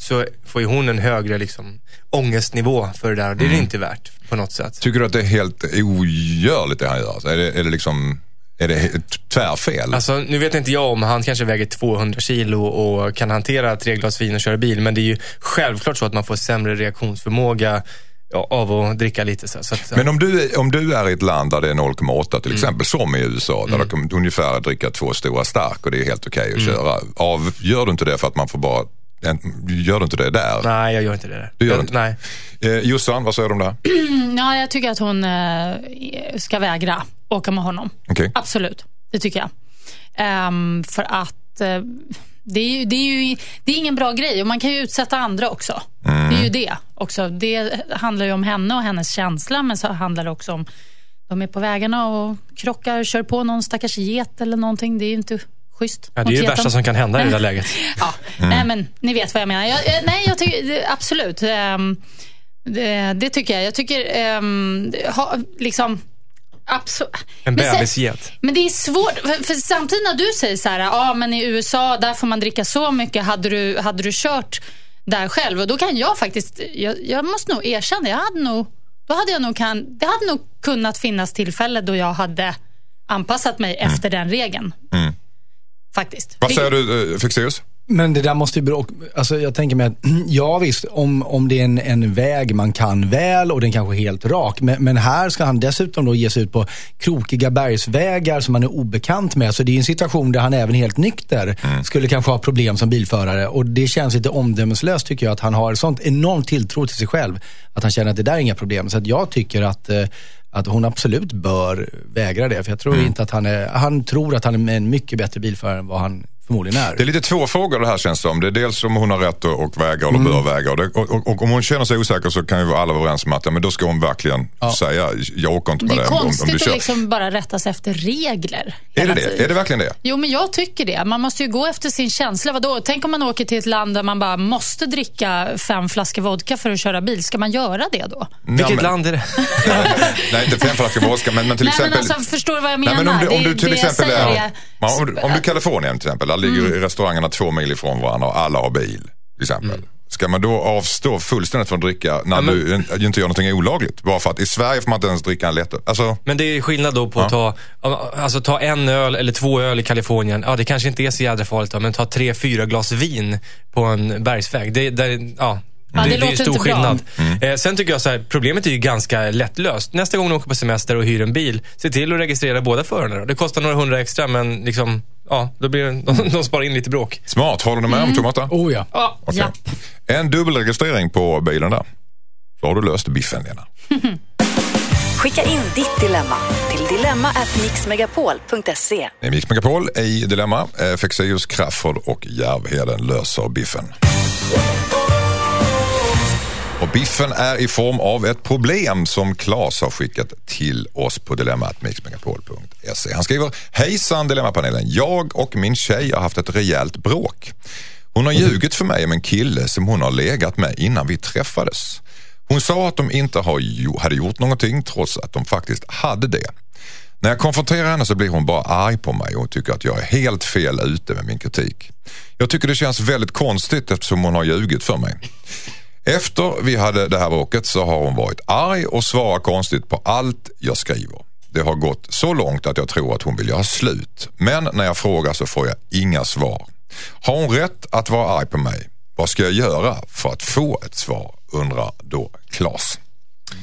så får ju hon en högre liksom, ångestnivå för det där. Det är Mm. det inte värt på något sätt. Tycker du att det är helt ogörligt det han gör? Alltså, Är det, är det liksom är det tvärfel? Alltså, nu vet inte jag om han kanske väger 200 kilo och kan hantera tre glas vin och köra bil, men det är ju självklart så att man får sämre reaktionsförmåga ja, av att dricka lite. Så, så att, Men om du, är- om du är i ett land där det är 0,8 Mm. till exempel som i USA där du kan ungefär dricka två stora stark och det är helt okej Mm. att köra. Av, gör du inte det för att man får bara, gör du inte det där? Nej, jag gör inte det där. Du gör jag, inte? Nej. Eh, Jossan, vad säger du om det här? [CLEARS THROAT] Ja, jag tycker att hon eh, ska vägra åka med honom. Okej. Absolut, det tycker jag. Ehm, för att eh, det, är ju, det, är ju, det är ingen bra grej och man kan ju utsätta andra också. Det är ju det också. Det handlar ju om henne och hennes känsla men så handlar det också om de är på vägarna och krockar, kör på någon stackars get eller någonting. Det är ju inte schysst. Ja, det är ju det värsta som kan hända i det där läget. [LAUGHS] Ja, nej men ni vet vad jag menar. Jag, nej, jag tycker absolut. ehm, det, det tycker jag. Jag tycker ehm, ha, liksom Absolut. En bebisget. Men det är svårt, för, för samtidigt när du säger så här, ja men i USA där får man dricka så mycket, hade du, hade du kört där själv? Och då kan jag faktiskt, jag, jag måste nog erkänna, jag hade nog, då hade jag nog kan, det hade nog kunnat finnas tillfälle då jag hade anpassat mig efter den regeln. Faktiskt. Vad säger du eh, Fexeus? Men det där måste ju bero, alltså jag tänker mig att, [CLEARS THROAT] ja visst, om, om det är en, en väg man kan väl och den kanske är helt rak. Men, men här ska han dessutom då ge sig ut på krokiga bergsvägar som han är obekant med. Så det är en situation där han även helt nykter skulle kanske ha problem som bilförare. Och det känns lite omdömeslöst tycker jag att han har sånt enormt tilltro till sig själv. Att han känner att det där är inga problem. Så att jag tycker att eh, att hon absolut bör vägra det. För jag tror inte att han är, han tror att han är en mycket bättre bilförare än vad han förmodligen är. Det är lite två frågor det här känns som. Det är dels om hon har rätt att att väga eller bör väga. Och, det, och, och, och om hon känner sig osäker så kan ju alla vara överens om att ja, men då ska hon verkligen säga jag åker inte Det med är det om, om konstigt du att kör. liksom bara rätta sig efter regler. Är det det? Är det verkligen det? Jo, men jag tycker det. Man måste ju gå efter sin känsla. Vadå? Tänk om man åker till ett land där man bara måste dricka fem flaskor vodka för att köra bil. Ska man göra det då? Vilket Ja, men- land är det? [LAUGHS] Nej, inte fem flaskor vodka men, men till Nej, men exempel... alltså, förstår du vad jag Nej, menar? men om du, om Det- du till det exempel är, är- Ja, om, du- om du Kalifornien till exempel, ligger Mm. restaurangerna två mil ifrån varandra och alla har bil. Till exempel. Mm. Ska man då avstå fullständigt från att dricka när du in- inte gör någonting olagligt? Bara för att i Sverige får man inte ens dricka en lätt alltså, Men det är skillnad då på att ta, alltså, ta en öl eller två öl i Kalifornien. Ja, det kanske inte är så jädra farligt då, men ta tre, fyra glas vin på en bergsväg. Det, det, ja, Ja, det det, det är låter ju stor inte bra. skillnad. Mm. Eh, sen tycker jag så här, problemet är ju ganska lättlöst. Nästa gång du åker på semester och hyr en bil, se till att registrera båda förarna. då. Det kostar några hundra extra, men liksom, ja, då blir det, [LAUGHS] de, de sparar in lite bråk. smart. Håller du med Mm. om Tomata? Oh ja. Ja, Okej. ja. En dubbelregistrering på bilen där. Så har du löst biffen Lena. [LAUGHS] Skicka in ditt dilemma till dilemma@mixmegapol.se. Det är Mix Megapol i Dilemma. Eh, Fexeus, Crafoord och Järvheden löser biffen. Och biffen är i form av ett problem som Claes har skickat till oss på dilemmatmixmegapol.se. Han skriver, hejsan Dilemmapanelen. Jag och min tjej har haft ett rejält bråk. Hon har ljugit för mig om en kille som hon har legat med innan vi träffades. Hon sa att de inte hade gjort någonting trots att de faktiskt hade det. När jag konfronterar henne så blir hon bara arg på mig och tycker att jag är helt fel ute med min kritik. Jag tycker det känns väldigt konstigt eftersom hon har ljugit för mig. Efter vi hade det här bråket så har hon varit arg och svarar konstigt på allt jag skriver. Det har gått så långt att jag tror att hon vill göra slut. Men när jag frågar så får jag inga svar. Har hon rätt att vara arg på mig? Vad ska jag göra för att få ett svar? Undrar då Klas.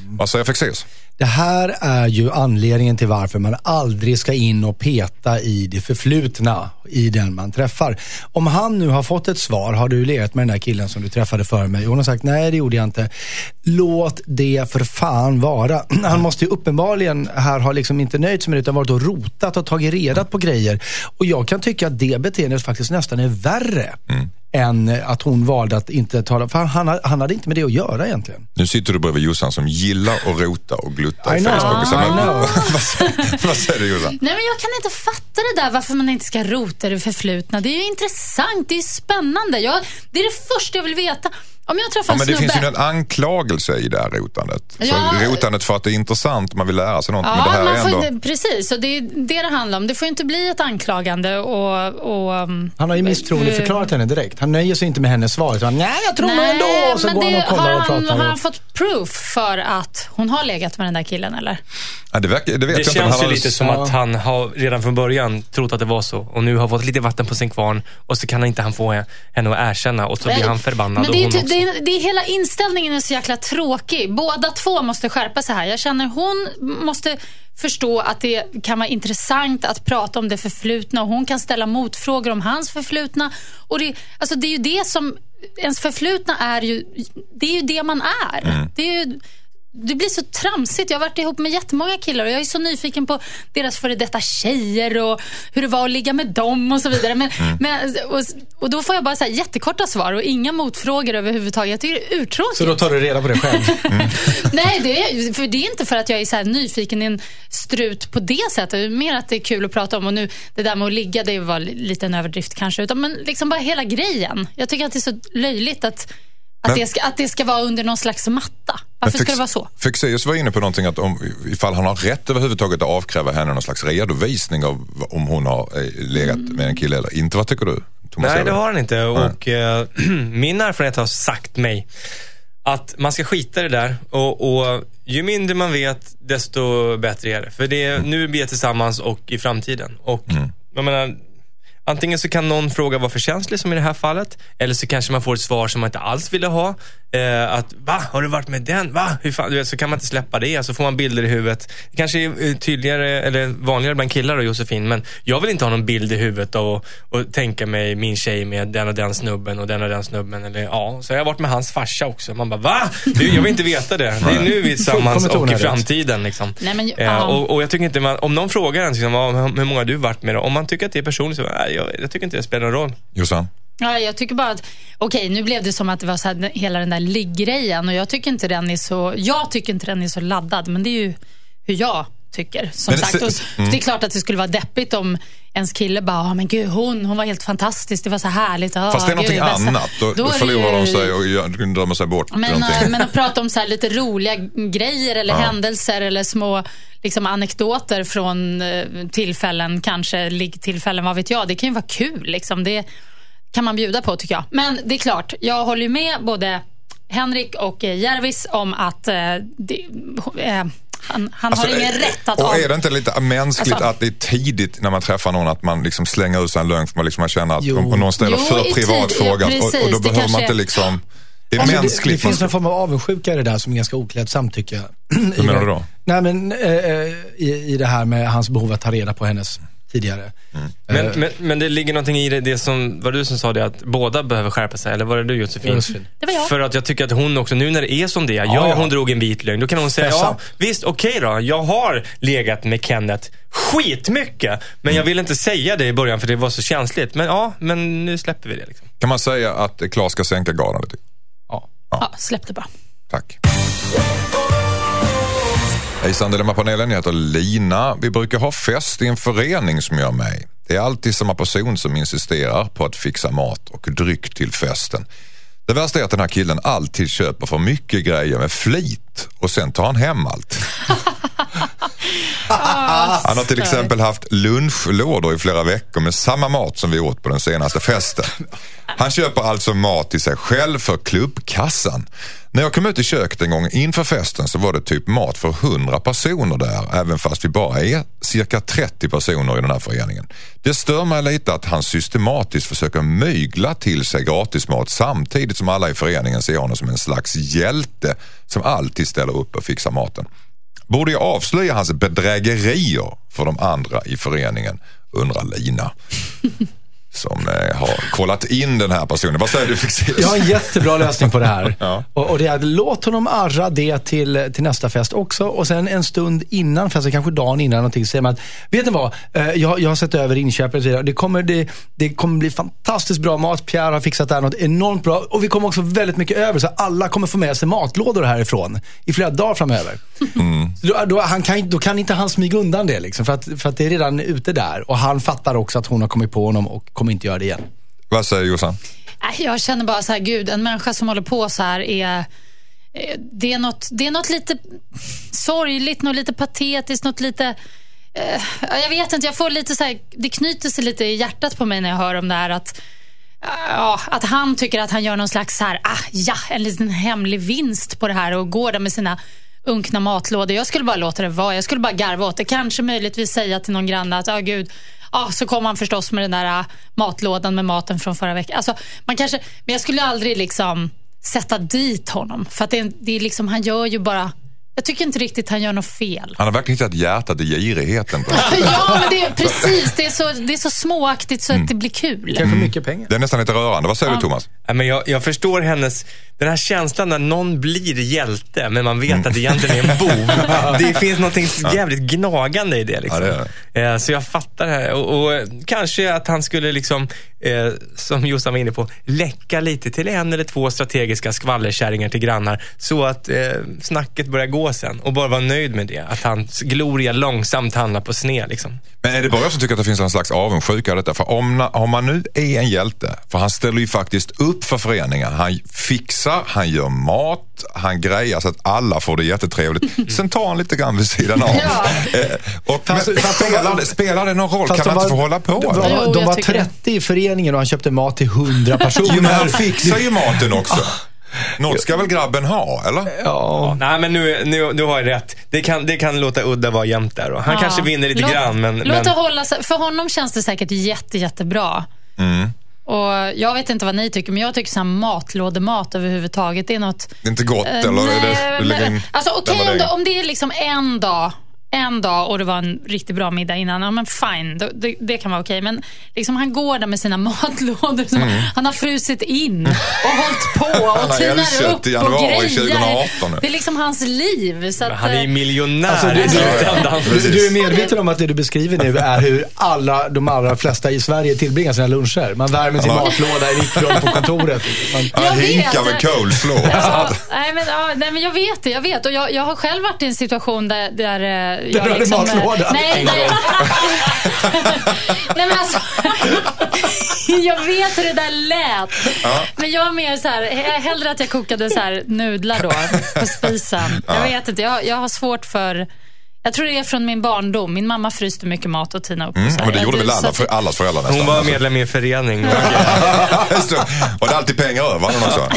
Vad säger Fexeus? Det här är ju anledningen till varför man aldrig ska in och peta i det förflutna i den man träffar. Om han nu har fått ett svar, har du legat med den där killen som du träffade för mig? Och hon har sagt, nej det gjorde jag inte. Låt det för fan vara. [CLEARS THROAT] Han måste ju uppenbarligen här ha liksom inte nöjt sig med det utan varit och rotat och tagit reda på grejer. Och jag kan tycka att det beteendet faktiskt nästan är värre mm än att hon valde att inte tala. För han, han hade inte med det att göra egentligen. Nu sitter du bredvid Jossan som gillar att rota och glutta i Facebook. Och know. [LAUGHS] vad, säger, vad säger du Jossan? Nej, men jag kan inte fatta det där varför man inte ska rota det förflutna. Det är ju intressant, det är spännande. Jag, det är det första jag vill veta. Om jag träffar Ja, men det snubbe... finns ju en anklagelse i det här rotandet. Ja. Så rotandet för att det är intressant, man vill lära sig något. men det Ja, här man är får ändå... inte, precis. Och det är det det handlar om. Det får inte bli ett anklagande och... och um, Han har ju misstroendeförklarat henne direkt. Han nöjer sig inte med hennes svar. Utan, nej, jag tror nog Nej, ändå. Och så men går han det, och kollar har, och han, pratar. har och- han fått proof för att hon har legat med den där killen eller? Ja, det, verkar, det vet Det jag inte. känns han ju har- lite som Ja. att han har redan från början trott att det var så och nu har fått lite vatten på sin kvarn och så kan han inte han få henne att erkänna och så blir han förbannad Men och det är, hon ty- också. Det, är, det är hela inställningen är så jäkla tråkig. Båda två måste skärpa sig här. Jag känner hon måste förstå att det kan vara intressant att prata om det förflutna och hon kan ställa motfrågor om hans förflutna. Och det, alltså det är ju det som, ens förflutna är ju, det är ju det man är. Mm. Det är ju, det blir så tramsigt. Jag har varit ihop med jättemånga killar och jag är så nyfiken på deras före detta tjejer och hur det var att ligga med dem och så vidare. Men, Mm. men, och, och då får jag bara så här jättekorta svar och inga motfrågor överhuvudtaget. Jag tycker det är urtråkigt. Så då tar du reda på det själv. [LAUGHS] Nej, det är, för det är inte för att jag är så här nyfiken i en strut på det sättet. Det är Mer att det är kul att prata om. Och nu, det där med att ligga, det var lite en överdrift kanske. Utan, men liksom bara hela grejen. Jag tycker att det är så löjligt att Att, Men- det ska, att det ska vara under någon slags matta. Varför ska det vara så? Fexeus var inne på någonting att om, ifall han har rätt överhuvudtaget att avkräva henne någon slags redovisning av om hon har eh, legat Mm. med en kille eller inte. Vad tycker du? Thomas Nej, det Edvard? har han inte. Och, eh, [CLEARS THROAT] min erfarenhet har sagt mig att man ska skita i det där. Och, och ju mindre man vet, desto bättre är det. För det är, nu blir jag tillsammans och i framtiden. Och jag menar, antingen så kan någon fråga vara för känslig, som i det här fallet. Eller så kanske man får ett svar som man inte alls ville ha. Eh, att, va? Har du varit med den? Va? Hur fan? Du vet, så kan man inte släppa det. Så får man bilder i huvudet. Det kanske är eh, tydligare, eller vanligare bland killar då, Josefin. Men jag vill inte ha någon bild i huvudet och, och tänka mig min tjej med den och den snubben och den och den snubben. Eller, ja, så har jag varit med hans farsa också. Man bara, va? Du, jag vill inte veta det. Det är nu vi är tillsammans och i framtiden. Liksom. Nej, men, Eh, och, och jag tycker inte man, om någon frågar en liksom, "Vad- hur många har du varit med? Då? Om man tycker att det är personligt så, nej, jag, jag tycker inte det spelar någon roll. Jossan? Ja, jag tycker bara att, okej nu blev det som att det var så här, hela den där liggrejen och jag tycker inte den är så, jag tycker inte den är så laddad, men det är ju hur jag tycker. Som Men sagt. se- Och Det är klart att det skulle vara deppigt om ens kille bara, "Ah, men gud hon, hon var helt fantastisk, det var så härligt. Ah, Fast det är gud, någonting bästa." annat. Då, då det förlorar de sig och gör- drömmer sig bort. Men, äh, men att [LAUGHS] prata om så här lite roliga grejer eller Ja. händelser eller små liksom, anekdoter från eh, tillfällen, kanske liggtillfällen, vad vet jag. Det kan ju vara kul. Liksom. Det kan man bjuda på tycker jag. Men det är klart, jag håller med både Henrik och eh, Järvis om att eh, det, eh, han, han Alltså, har ingen eh, rätt att Och av... är det inte lite mänskligt Alltså- att det är tidigt när man träffar någon att man liksom slänger ut sig en lögn för man, liksom, man känner att Jo. om någon ställer Jo, för privat tid- fråga ja, och, och då det behöver man inte liksom... Det är Alltså, det, mänskligt. det finns man en form av avundsjuka i det där som är ganska oklädsamt tycker jag. [CLEARS THROAT] Hur menar du då? Nej men eh, eh, i, i det här med hans behov att ta reda på hennes tidigare. Men, Eh, men, men det ligger någonting i det, det som, var du som sa det, att båda behöver skärpa sig? Eller var det du Josefin? Josefin. Det var jag. För att jag tycker att hon också, nu när det är som det är, ja, Ja, ja. hon drog en vit lögn, då kan hon säga, Fessa. ja visst, okej då, jag har legat med Kenneth skitmycket, men jag ville inte säga det i början för det var så känsligt. Men ja, men nu släpper vi det. Liksom. Kan man säga att Claes ska sänka garden lite? ja. Ja, släpp det bara. Tack. Hejsan Dilemmapanelen, jag heter Lina. Vi brukar ha fest i en förening som jag är med i. Det är alltid samma person som insisterar på att fixa mat och dryck till festen. Det värsta är att den här killen alltid köper för mycket grejer med flit och sen tar han hem allt. [LAUGHS] Han har till exempel haft lunchlådor i flera veckor med samma mat som vi åt på den senaste festen. Han köper alltså mat till sig själv för klubbkassan. När jag kom ut i köket en gång inför festen så var det typ mat för 100 personer där, även fast vi bara är cirka 30 personer i den här föreningen. Det stör mig lite att han systematiskt försöker mygla till sig gratismat samtidigt som alla i föreningen ser honom som en slags hjälte som alltid ställer upp och fixar maten. Borde jag avslöja hans bedrägerier för de andra i föreningen? Undrar Lina. Som eh, har kollat in den här personen. Vad säger du Fexeus? Jag har en jättebra lösning på det här. [LAUGHS] Ja. och, och det är att låt honom arra det till, till nästa fest också. Och sen en stund innan festen, kanske dagen innan någonting, säger man att, vet ni vad? Eh, jag, jag har sett över inköpet och så vidare. Det kommer, det, det kommer bli fantastiskt bra mat. Pierre har fixat det här något enormt bra. Och vi kommer också väldigt mycket över. Så alla kommer få med sig matlådor härifrån i flera dagar framöver. Så Då, då, han kan, då kan inte han smyga undan det. Liksom, för, att, för att det är redan ute där. Och han fattar också att hon har kommit på honom och kommer inte göra det igen. Vad säger Jossan? Jag känner bara så här, gud, en människa som håller på så här är... eh, Det är något, det är något lite sorgligt, något lite patetiskt, något lite... eh, jag vet inte, jag får lite så här, det knyter sig lite i hjärtat på mig när jag hör om det här. Att, ja, att han tycker att han gör någon slags så här, ah, ja, en liten hemlig vinst på det här och går där med sina unkna matlådor. Jag skulle bara låta det vara. Jag skulle bara garva åt det. Kanske möjligtvis säga till någon granne att, ja gud, ah, så kom han förstås med den där ah, matlådan med maten från förra veckan. Alltså, man kanske, men jag skulle aldrig liksom sätta dit honom. För att det, är- det är liksom, han gör ju bara, jag tycker inte riktigt han gör något fel. Han har verkligen hittat hjärtat i girigheten. På [LAUGHS] Ja, men det är precis. Det är så, det är så småaktigt så att det blir kul. Kanske mycket pengar. Det är nästan lite rörande. Vad säger du Thomas? Ja, men jag, jag förstår hennes, den här känslan när någon blir hjälte, men man vet att det egentligen är en bov. [LAUGHS] det finns något jävligt gnagande i det. Liksom. Ja, det Eh, Så jag fattar det här. Och, och kanske att han skulle, liksom, eh, som Jossan var inne på, läcka lite till en eller två strategiska skvallerkärringar till grannar. Så att eh, snacket börjar gå sen. Och bara vara nöjd med det. Att hans gloria långsamt hamnar på sned. Liksom. Men är det bara jag som tycker att det finns en slags avundsjuka i detta? För om, om man nu är en hjälte, för han ställer ju faktiskt upp för föreningen. Han fixar, han gör mat, han grejar så att alla får det jättetrevligt. Sen tar han lite grann vid sidan av. [LAUGHS] Ja. Och, Fast- men, fast de spelar, var- det- spelar det någon roll? Kan de han inte var- få hålla på? De var, Jo, de var tycker det. 30 i föreningen och han köpte mat till 100 personer. [LAUGHS] Jo, men han fixar ju maten också. Något ska väl grabben ha, eller? Ja. Nej, men nu, nu, du har ju rätt. Det kan, det kan låta udda vara jämnt där. Han Ja. kanske vinner lite Låt- grann, men... Låt men hålla sig. För honom känns det säkert jätte, jättebra. Mm. Och jag vet inte vad ni tycker, men jag tycker så här matlådemat överhuvudtaget, det är något... Det är inte gott, Eh, eller? är det, nej, du lägger men- alltså okej var om, det- det- om det är liksom en dag, en dag och det var en riktigt bra middag innan, ja men fine, det, det, det kan vara okej. Men liksom han går där med sina [LAUGHS] matlådor som han har frusit in och hållit på Mm. Och [LAUGHS] tinar upp i och januari grejer. 2018 nu. Det är liksom hans liv. Så att, han är ju eh, miljonär Alltså, slutändan. Du, du är medveten om att det du beskriver nu är hur alla, de allra flesta i Sverige tillbringar sina luncher. Man värmer sin Ja. matlåda i mikron på kontoret. Man, Han Jag vet. hinkar med coleslaw. Alltså, nej, men, ja, nej, men jag vet det. Jag vet. Och jag, jag har själv varit i en situation där, där eh, jag hade liksom... eh, matlåda? Nej, nej. [LAUGHS] nej, men alltså. [LAUGHS] jag vet hur det där lät. Men jag är mer så här, he- hellre att jag kokade så här nudlar då på spisen. Jag vet inte, jag, jag har svårt för... Jag tror det är från min barndom. Min mamma fryste mycket mat och tinade upp. och Mm, här. men det gjorde väl alla, för, allas föräldrar nästan. Hon var Alltså. medlem i en förening. Och, [LAUGHS] Just det. Och alltid pengar över också. [LAUGHS]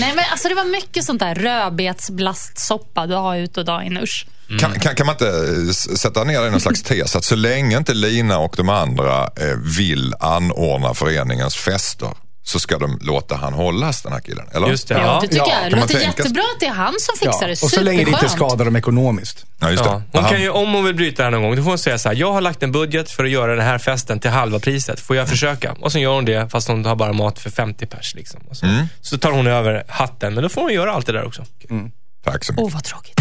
Nej, men alltså det var mycket sånt där rödbetsblastsoppa dag ut och dag in. Usch. Kan, kan, kan man inte sätta ner det i någon slags tes att så länge inte Lina och de andra eh, vill anordna föreningens fester så ska de låta han hållas den här killen? Eller? Just det. Ja, Ja. det tycker Ja, jag. Det låter jättebra att det är han som ja. fixar det. Och så länge det inte skadar dem ekonomiskt. Ja, just det. Ja. Hon kan ju, om hon vill bryta det här någon gång, då får hon säga så här. Jag har lagt en budget för att göra den här festen till halva priset. Får jag försöka? Och så gör hon det, fast hon har bara mat för 50 pers. Liksom. Och så, Mm. så tar hon över hatten. Men då får hon göra allt det där också. Tack så mycket. Åh, vad tråkigt.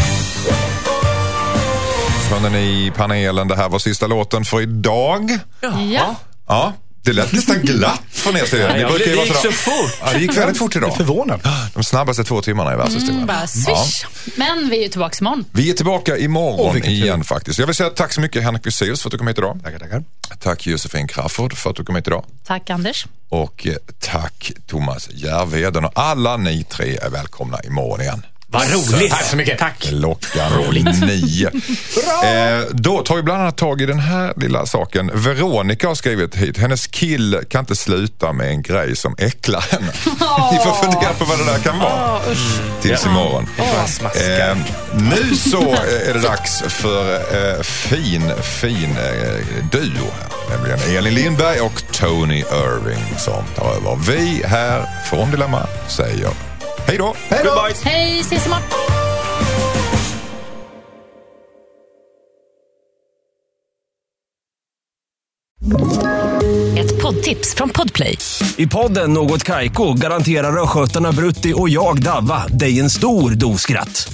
Hörde ni i panelen, det här var sista låten för idag. Ja. Ja, det lät nästan glatt från er sida. Ja, det gick så fort. Ja, det gick väldigt fort idag. Förvånad. De snabbaste två timmarna i världshistorien. Mm, bara swish. Men vi är ju tillbaka imorgon. Vi är tillbaka imorgon kul. igen faktiskt. Jag vill säga tack så mycket Henrik Fexeus för att du kom hit idag. Tackar, tackar. Tack Josefin Crafoord för att du kom hit idag. Tack Anders. Och eh, tack Thomas Järvheden och alla ni tre är välkomna imorgon igen. Vad roligt. Tack så mycket. Tack. Klockan nio. [LAUGHS] Eh, då tar vi bland annat tag i den här lilla saken. Veronica har skrivit hit. Hennes kille kan inte sluta med en grej som äcklar henne. [LAUGHS] Ni får fundera på vad det där kan vara. Tills imorgon. Bara smaskar. Eh, nu så eh, är det dags för eh, fin, fin eh, duo här. Nämligen Elin Lindberg och Tony Irving som tar över. Vi här från Dilemma säger hej då. Hej då! Goodbye. Hej, ses imorgon. Ett poddtips från Podplay. I podden Något Kaiko garanterar östgötarna Brutti och jag, Davva, dig en stor dos skratt.